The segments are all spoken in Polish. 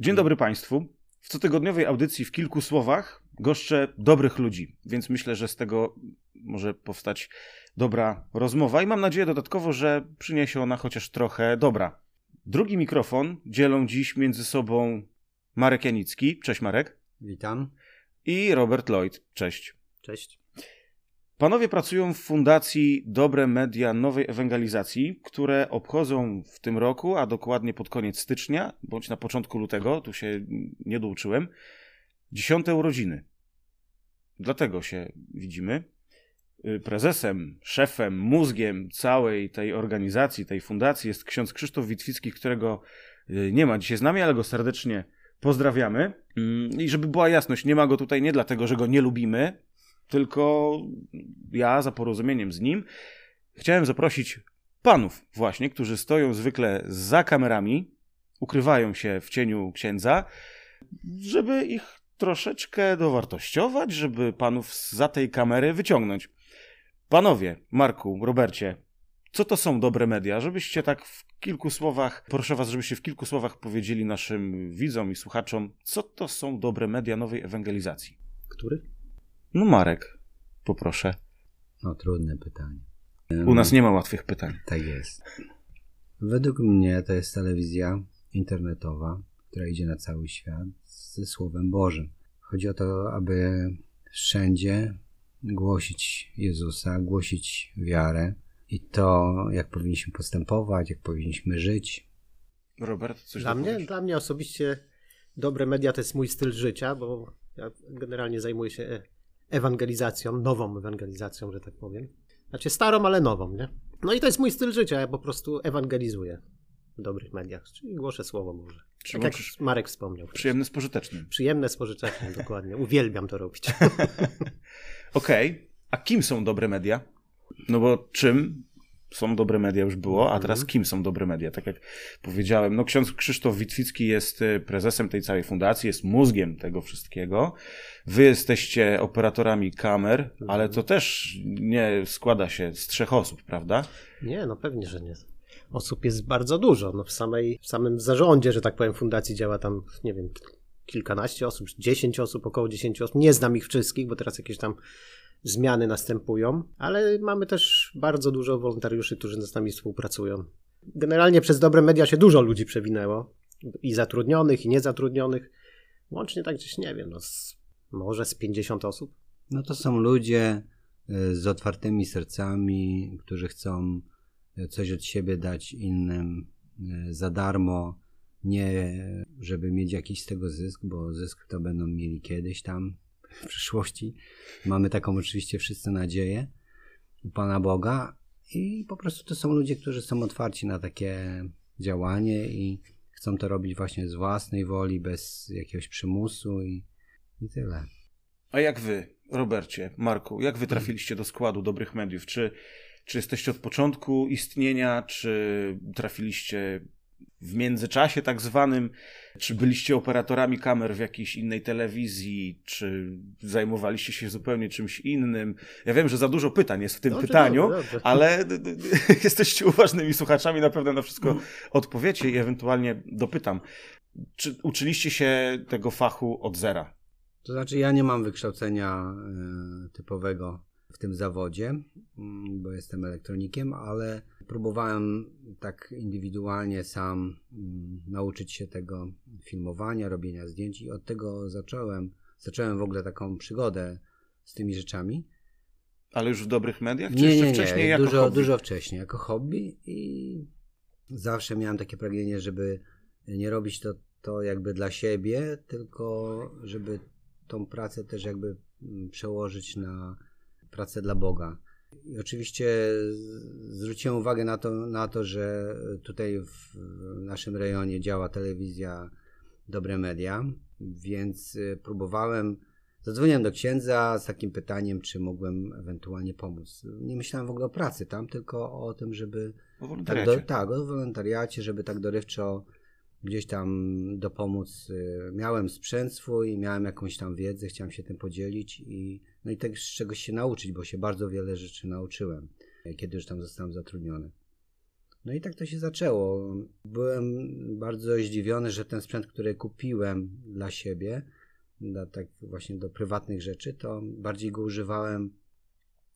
Dzień dobry Państwu. W cotygodniowej audycji w kilku słowach goszczę dobrych ludzi, więc myślę, że z tego może powstać dobra rozmowa i mam nadzieję dodatkowo, że przyniesie ona chociaż trochę dobra. Drugi mikrofon dzielą dziś między sobą Marek Janicki. Cześć Marek. Witam. I Robert Lloyd. Cześć. Cześć. Panowie pracują w Fundacji Dobre Media Nowej Ewangelizacji, które obchodzą w tym roku, a dokładnie pod koniec stycznia, bądź na początku lutego, tu się nie douczyłem, dziesiąte urodziny. Dlatego się widzimy. Prezesem, szefem, mózgiem całej tej organizacji, tej fundacji jest ksiądz Krzysztof Witwicki, którego nie ma dzisiaj z nami, ale go serdecznie pozdrawiamy. I żeby była jasność, nie ma go tutaj nie dlatego, że go nie lubimy, tylko ja za porozumieniem z nim chciałem zaprosić panów właśnie, którzy stoją zwykle za kamerami, ukrywają się w cieniu księdza, żeby ich troszeczkę dowartościować, żeby panów za tej kamery wyciągnąć. Panowie, Marku, Robercie, co to są dobre media? Żebyście tak w kilku słowach, proszę was, żebyście w kilku słowach powiedzieli naszym widzom i słuchaczom, co to są dobre media nowej ewangelizacji. Który? No Marek, poproszę. No trudne pytanie. U nas nie ma łatwych pytań. Tak jest. Według mnie to jest telewizja internetowa, która idzie na cały świat ze Słowem Bożym. Chodzi o to, aby wszędzie głosić Jezusa, głosić wiarę i to, jak powinniśmy postępować, jak powinniśmy żyć. Robert, coś dla mnie, dla mnie osobiście dobre media to jest mój styl życia, bo ja generalnie zajmuję się ewangelizacją, nową ewangelizacją, że tak powiem. Znaczy starą, ale nową, nie? No i to jest mój styl życia, ja po prostu ewangelizuję w dobrych mediach, czyli głoszę słowo Boże. Tak jak Marek wspomniał. Przyjemne z pożytecznym. Przyjemne z pożytecznym, dokładnie. Uwielbiam to robić. Okej, okay. a kim są dobre media? No bo czym są dobre media już było, a teraz mhm. kim są dobre media? Tak jak powiedziałem, no ksiądz Krzysztof Witwicki jest y, prezesem tej całej fundacji, jest mózgiem tego wszystkiego. Wy jesteście operatorami kamer, mhm. ale to też nie składa się z trzech osób, prawda? Nie, no pewnie, że nie. Osób jest bardzo dużo. No w, samej, w samym zarządzie, że tak powiem, fundacji działa tam, nie wiem, kilkanaście osób, dziesięć osób, około dziesięciu osób. Nie znam ich wszystkich, bo teraz jakieś tam zmiany następują, ale mamy też bardzo dużo wolontariuszy, którzy z nami współpracują. Generalnie przez dobre media się dużo ludzi przewinęło, i zatrudnionych, i niezatrudnionych. Łącznie tak gdzieś, nie wiem, no z, może z 50 osób. No to są ludzie y, z otwartymi sercami, którzy chcą y, coś od siebie dać innym y, za darmo, nie żeby mieć jakiś z tego zysk, bo zysk to będą mieli kiedyś tam, w przyszłości. Mamy taką oczywiście wszyscy nadzieję u Pana Boga i po prostu to są ludzie, którzy są otwarci na takie działanie i chcą to robić właśnie z własnej woli, bez jakiegoś przymusu i, i tyle. A jak wy, Robercie, Marku, jak wy trafiliście do składu dobrych mediów? Czy, czy jesteście od początku istnienia, czy trafiliście w międzyczasie tak zwanym, czy byliście operatorami kamer w jakiejś innej telewizji, czy zajmowaliście się zupełnie czymś innym. Ja wiem, że za dużo pytań jest w tym dobrze, pytaniu, dobrze, dobrze. ale jesteście uważnymi słuchaczami, na pewno na wszystko odpowiecie i ewentualnie dopytam. Czy uczyliście się tego fachu od zera? To znaczy, ja nie mam wykształcenia y, typowego tym zawodzie, mm, bo jestem elektronikiem, ale próbowałem tak indywidualnie sam mm, nauczyć się tego filmowania, robienia zdjęć i od tego zacząłem. Zacząłem w ogóle taką przygodę z tymi rzeczami. Ale już w dobrych mediach? Czy nie, nie, nie. wcześniej jako dużo, hobby? dużo wcześniej, jako hobby i zawsze miałem takie pragnienie, żeby nie robić to, to jakby dla siebie, tylko żeby tą pracę też jakby mm, przełożyć na pracę dla Boga. I oczywiście zwróciłem uwagę na to, na to, że tutaj w naszym rejonie działa telewizja Dobre Media, więc y, próbowałem, zadzwoniłem do księdza z takim pytaniem, czy mógłbym ewentualnie pomóc. Nie myślałem w ogóle o pracy tam, tylko o tym, żeby... O wolontariacie. Tak, do, tak, o wolontariacie, żeby tak dorywczo gdzieś tam dopomóc. Y, miałem sprzęt swój, miałem jakąś tam wiedzę, chciałem się tym podzielić i no i też czegoś się nauczyć, bo się bardzo wiele rzeczy nauczyłem, kiedy już tam zostałem zatrudniony. No i tak to się zaczęło. Byłem bardzo zdziwiony, że ten sprzęt, który kupiłem dla siebie, dla, tak właśnie do prywatnych rzeczy, to bardziej go używałem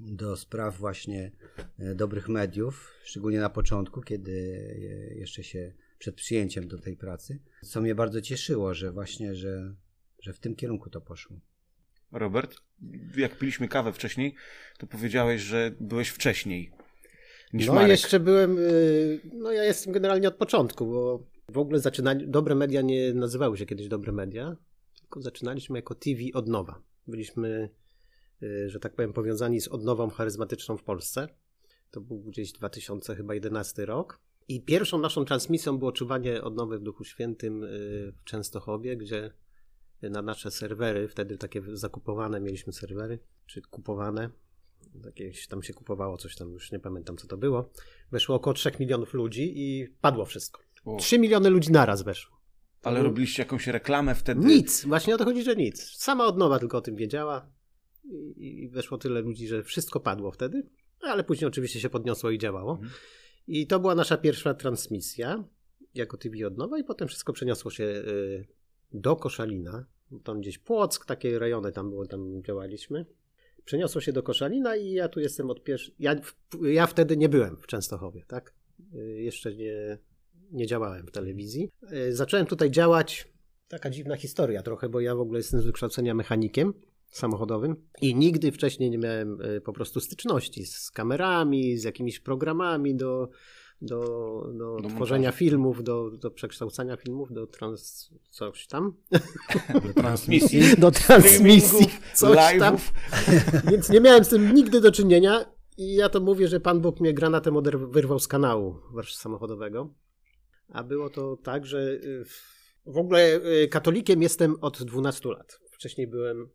do spraw właśnie e, dobrych mediów, szczególnie na początku, kiedy jeszcze się przed przyjęciem do tej pracy, co mnie bardzo cieszyło, że właśnie, że, że w tym kierunku to poszło. Robert, jak piliśmy kawę wcześniej, to powiedziałeś, że byłeś wcześniej niż No Marek. jeszcze byłem, y, no ja jestem generalnie od początku, bo w ogóle zaczynali, dobre media nie nazywały się kiedyś dobre media, tylko zaczynaliśmy jako TV od nowa. Byliśmy, y, że tak powiem, powiązani z odnową charyzmatyczną w Polsce. To był gdzieś 2011 rok. I pierwszą naszą transmisją było czuwanie odnowy w Duchu Świętym y, w Częstochowie, gdzie na nasze serwery, wtedy takie zakupowane mieliśmy serwery, czy kupowane, jakieś tam się kupowało coś tam, już nie pamiętam co to było, weszło około 3 milionów ludzi i padło wszystko. O. 3 miliony ludzi naraz weszło. Ale robiliście jakąś reklamę wtedy? Nic, właśnie o to chodzi, że nic. Sama odnowa tylko o tym wiedziała i, i weszło tyle ludzi, że wszystko padło wtedy, ale później oczywiście się podniosło i działało. Mhm. I to była nasza pierwsza transmisja jako TV odnowa i potem wszystko przeniosło się y, do Koszalina. Tam gdzieś Płock, takie rejony tam było, tam działaliśmy. Przeniosło się do Koszalina i ja tu jestem od pierwszej... Ja, ja wtedy nie byłem w Częstochowie, tak? Y, Jeszcze nie, nie działałem w telewizji. Y, Zacząłem tutaj działać, taka dziwna historia trochę, bo ja w ogóle jestem z wykształcenia mechanikiem samochodowym i nigdy wcześniej nie miałem y, po prostu styczności z kamerami, z jakimiś programami do, do, do, Do tworzenia montażu. filmów, do, do przekształcania filmów, do trans... coś tam. Do transmisji, Do transmisji, coś tam. live'ów. Więc nie miałem z tym nigdy do czynienia i ja to mówię, że Pan Bóg mnie granatem oder- wyrwał z kanału samochodowego. A było to tak, że y, w ogóle y, katolikiem jestem od 12 lat. Wcześniej byłem,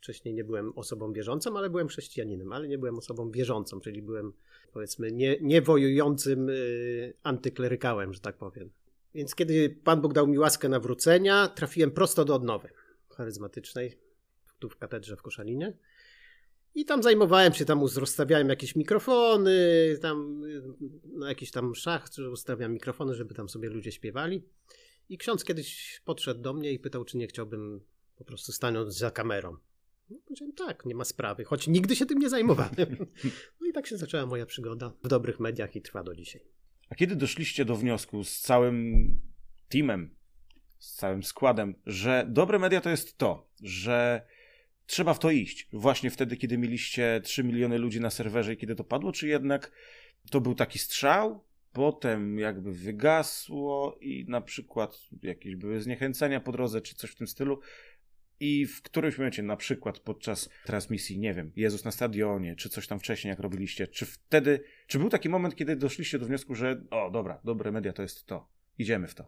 wcześniej nie byłem osobą wierzącą, ale byłem chrześcijaninem, ale nie byłem osobą wierzącą, czyli byłem powiedzmy nie, nie wojującym y, antyklerykałem, że tak powiem. Więc kiedy Pan Bóg dał mi łaskę nawrócenia, trafiłem prosto do odnowy charyzmatycznej, tu w katedrze w Koszalinie. I tam zajmowałem się, tam rozstawiałem jakieś mikrofony, tam na jakiś tam szach, że ustawiam mikrofony, żeby tam sobie ludzie śpiewali. I ksiądz kiedyś podszedł do mnie i pytał, czy nie chciałbym po prostu stanąć za kamerą. No, powiedziałem, tak, nie ma sprawy, choć nigdy się tym nie zajmowałem. No i tak się zaczęła moja przygoda w dobrych mediach i trwa do dzisiaj. A kiedy doszliście do wniosku z całym teamem, z całym składem, że dobre media to jest to, że trzeba w to iść, właśnie wtedy, kiedy mieliście 3 miliony ludzi na serwerze i kiedy to padło, czy jednak to był taki strzał, potem jakby wygasło i na przykład jakieś były zniechęcenia po drodze, czy coś w tym stylu, i w którymś momencie, na przykład podczas transmisji, nie wiem, Jezus na stadionie, czy coś tam wcześniej, jak robiliście, czy wtedy, czy był taki moment, kiedy doszliście do wniosku, że o, dobra, dobre media to jest to, idziemy w to.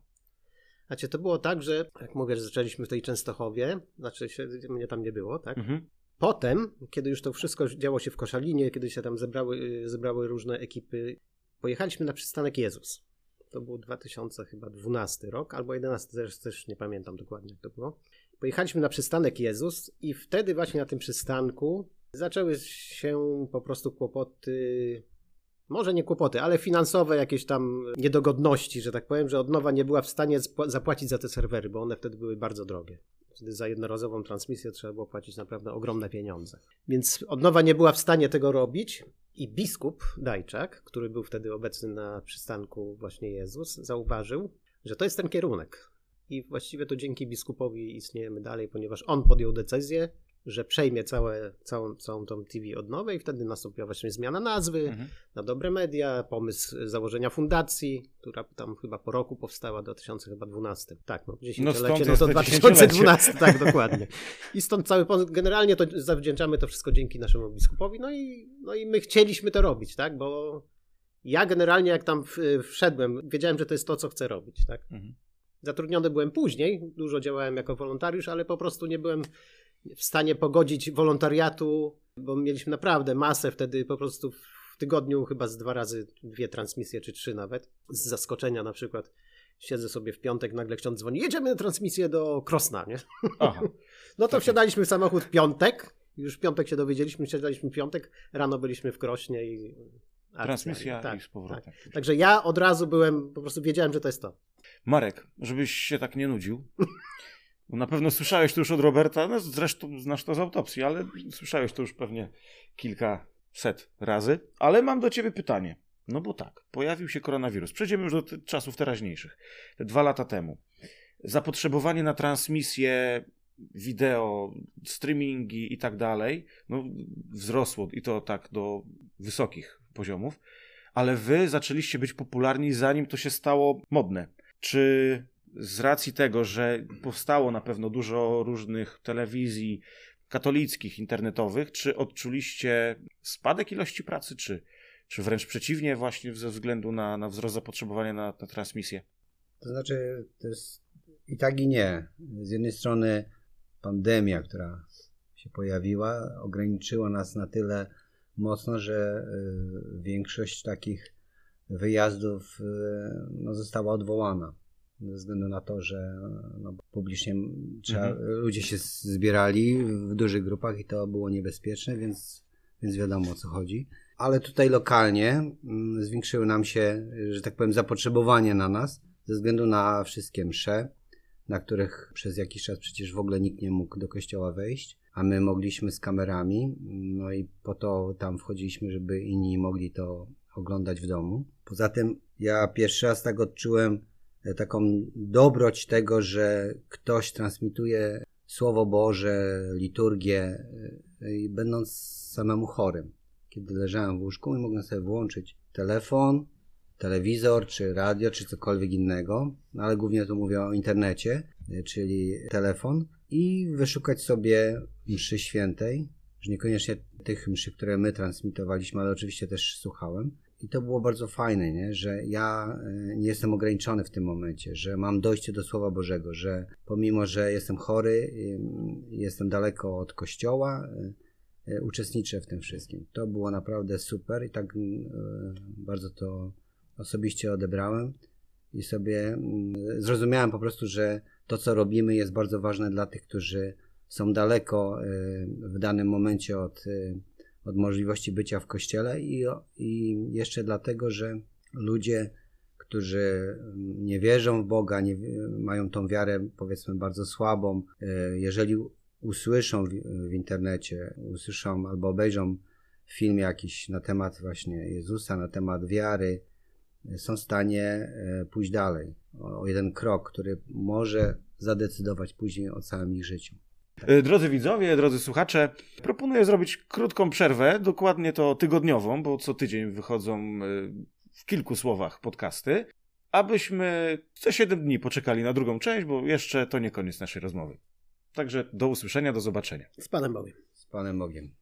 Znaczy, to było tak, że jak mówię, że zaczęliśmy w tej Częstochowie, znaczy się, mnie tam nie było, tak? Mhm. Potem, kiedy już to wszystko działo się w Koszalinie, kiedy się tam zebrały, y, zebrały różne ekipy, pojechaliśmy na przystanek Jezus. To był 2012 rok, albo 11, też, też nie pamiętam dokładnie jak to było. Pojechaliśmy na przystanek Jezus i wtedy właśnie na tym przystanku zaczęły się po prostu kłopoty, może nie kłopoty, ale finansowe jakieś tam niedogodności, że tak powiem, że odnowa nie była w stanie zapłacić za te serwery, bo one wtedy były bardzo drogie. Wtedy za jednorazową transmisję trzeba było płacić naprawdę ogromne pieniądze. Więc odnowa nie była w stanie tego robić i biskup Dajczak, który był wtedy obecny na przystanku właśnie Jezus, zauważył, że to jest ten kierunek. I właściwie to dzięki biskupowi istniejemy dalej, ponieważ on podjął decyzję, że przejmie całe, całą, całą tą TV odnowę i wtedy nastąpiła właśnie zmiana nazwy Mhm. na dobre media, pomysł założenia fundacji, która tam chyba po roku powstała, w 2012. Tak, no, dziesięciolecie, no, jest to to 2012, tak, dokładnie. I stąd cały pomysł, generalnie to zawdzięczamy to wszystko dzięki naszemu biskupowi, no i, no i my chcieliśmy to robić, tak, bo ja generalnie jak tam wszedłem, wiedziałem, że to jest to, co chcę robić, tak. Mhm. Zatrudniony byłem później, dużo działałem jako wolontariusz, ale po prostu nie byłem w stanie pogodzić wolontariatu, bo mieliśmy naprawdę masę wtedy po prostu w tygodniu chyba z dwa razy dwie transmisje, czy trzy nawet. Z zaskoczenia na przykład siedzę sobie w piątek, nagle ksiądz dzwoni, jedziemy na transmisję do Krosna, nie? Aha. No to Tak. wsiadaliśmy w samochód w piątek, już w piątek się dowiedzieliśmy, wsiadaliśmy w piątek, rano byliśmy w Krośnie i akcja. Transmisja tak, i z powrotem. Tak. Także ja od razu byłem, po prostu wiedziałem, że to jest to. Marek, żebyś się tak nie nudził. Na pewno słyszałeś to już od Roberta, no zresztą znasz to z autopsji, ale słyszałeś to już pewnie kilkaset razy. Ale mam do ciebie pytanie. No bo tak, pojawił się koronawirus. Przejdziemy już do t- czasów teraźniejszych. Te dwa lata temu. Zapotrzebowanie na transmisję wideo, streamingi i tak dalej, no wzrosło i to tak do wysokich poziomów, ale wy zaczęliście być popularni zanim to się stało modne. Czy z racji tego, że powstało na pewno dużo różnych telewizji katolickich, internetowych, czy odczuliście spadek ilości pracy, czy, czy wręcz przeciwnie, właśnie ze względu na, na wzrost zapotrzebowania na, na transmisję? To znaczy, to jest i tak i nie. Z jednej strony pandemia, która się pojawiła, ograniczyła nas na tyle mocno, że y, większość takich wyjazdów y, no, została odwołana. Ze względu na to, że no, publicznie trzeba, Mhm. ludzie się zbierali w dużych grupach i to było niebezpieczne, więc, więc wiadomo o co chodzi. Ale tutaj lokalnie mm, zwiększyły nam się, że tak powiem, zapotrzebowanie na nas ze względu na wszystkie msze, na których przez jakiś czas przecież w ogóle nikt nie mógł do kościoła wejść, a my mogliśmy z kamerami, no i po to tam wchodziliśmy, żeby inni mogli to oglądać w domu. Poza tym ja pierwszy raz tak odczułem e, taką dobroć tego, że ktoś transmituje Słowo Boże, liturgię, e, będąc samemu chorym. Kiedy leżałem w łóżku i mogłem sobie włączyć telefon, telewizor, czy radio, czy cokolwiek innego, no ale głównie tu mówię o internecie, y, czyli telefon i wyszukać sobie mszy świętej, że niekoniecznie tych mszy, które my transmitowaliśmy, ale oczywiście też słuchałem. I to było bardzo fajne, nie? że ja y, nie jestem ograniczony w tym momencie, że mam dojście do Słowa Bożego, że pomimo, że jestem chory, jestem daleko od kościoła, y, y, uczestniczę w tym wszystkim. To było naprawdę super i tak y, bardzo to osobiście odebrałem i sobie mm, zrozumiałem po prostu, że to, co robimy, jest bardzo ważne dla tych, którzy są daleko y, w danym momencie od, y, od możliwości bycia w kościele i, i jeszcze dlatego, że ludzie, którzy nie wierzą w Boga, nie, mają tą wiarę powiedzmy bardzo słabą, y, jeżeli usłyszą w, w internecie, usłyszą albo obejrzą film jakiś na temat właśnie Jezusa, na temat wiary, są w stanie pójść dalej. O jeden krok, który może zadecydować później o całym ich życiu. E, Drodzy widzowie, drodzy słuchacze, proponuję zrobić krótką przerwę, dokładnie to tygodniową, bo co tydzień wychodzą e, w kilku słowach podcasty, abyśmy co 7 dni poczekali na drugą część, bo jeszcze to nie koniec naszej rozmowy. Także do usłyszenia, do zobaczenia. Z Panem Bogiem. Z Panem Bogiem.